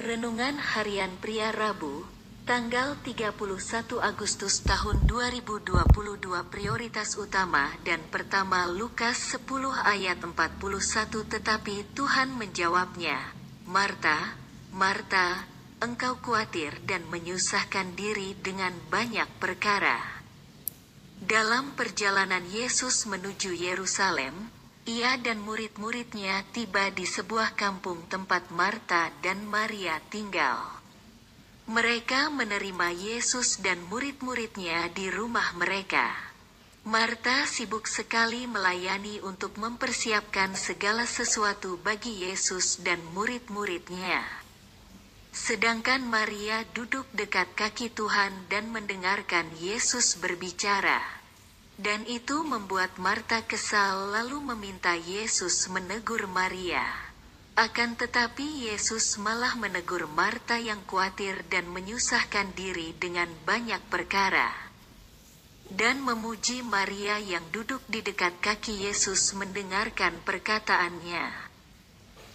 Renungan Harian Pria Rabu, tanggal 31 Agustus tahun 2022 Prioritas utama dan pertama Lukas 10 ayat 41 Tetapi Tuhan menjawabnya, Marta, Marta, engkau khawatir dan menyusahkan diri dengan banyak perkara. Dalam perjalanan Yesus menuju Yerusalem, ia dan murid-muridnya tiba di sebuah kampung tempat Marta dan Maria tinggal. Mereka menerima Yesus dan murid-muridnya di rumah mereka. Marta sibuk sekali melayani untuk mempersiapkan segala sesuatu bagi Yesus dan murid-muridnya. Sedangkan Maria duduk dekat kaki Tuhan dan mendengarkan Yesus berbicara. Dan itu membuat Marta kesal lalu meminta Yesus menegur Maria. Akan tetapi Yesus malah menegur Marta yang khawatir dan menyusahkan diri dengan banyak perkara. Dan memuji Maria yang duduk di dekat kaki Yesus mendengarkan perkataannya.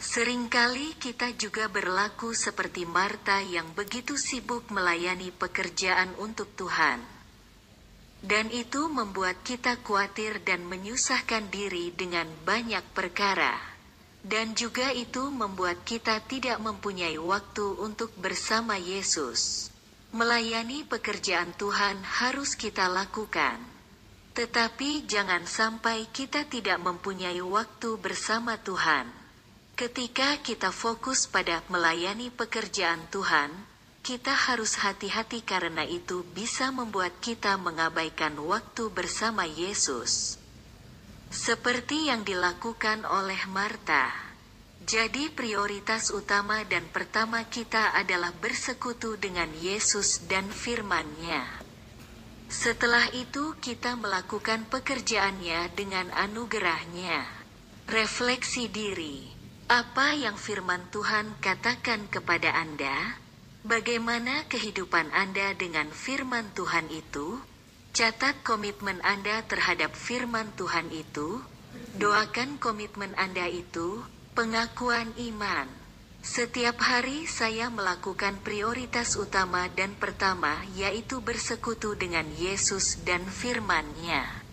Seringkali kita juga berlaku seperti Marta yang begitu sibuk melayani pekerjaan untuk Tuhan dan itu membuat kita khawatir dan menyusahkan diri dengan banyak perkara. Dan juga itu membuat kita tidak mempunyai waktu untuk bersama Yesus. Melayani pekerjaan Tuhan harus kita lakukan. Tetapi jangan sampai kita tidak mempunyai waktu bersama Tuhan. Ketika kita fokus pada melayani pekerjaan Tuhan, kita harus hati-hati karena itu bisa membuat kita mengabaikan waktu bersama Yesus. Seperti yang dilakukan oleh Marta. Jadi prioritas utama dan pertama kita adalah bersekutu dengan Yesus dan firman-Nya. Setelah itu kita melakukan pekerjaannya dengan anugerahnya. Refleksi diri. Apa yang firman Tuhan katakan kepada Anda? Bagaimana kehidupan Anda dengan firman Tuhan itu? Catat komitmen Anda terhadap firman Tuhan itu. Doakan komitmen Anda itu, pengakuan iman. Setiap hari saya melakukan prioritas utama dan pertama yaitu bersekutu dengan Yesus dan firman-Nya.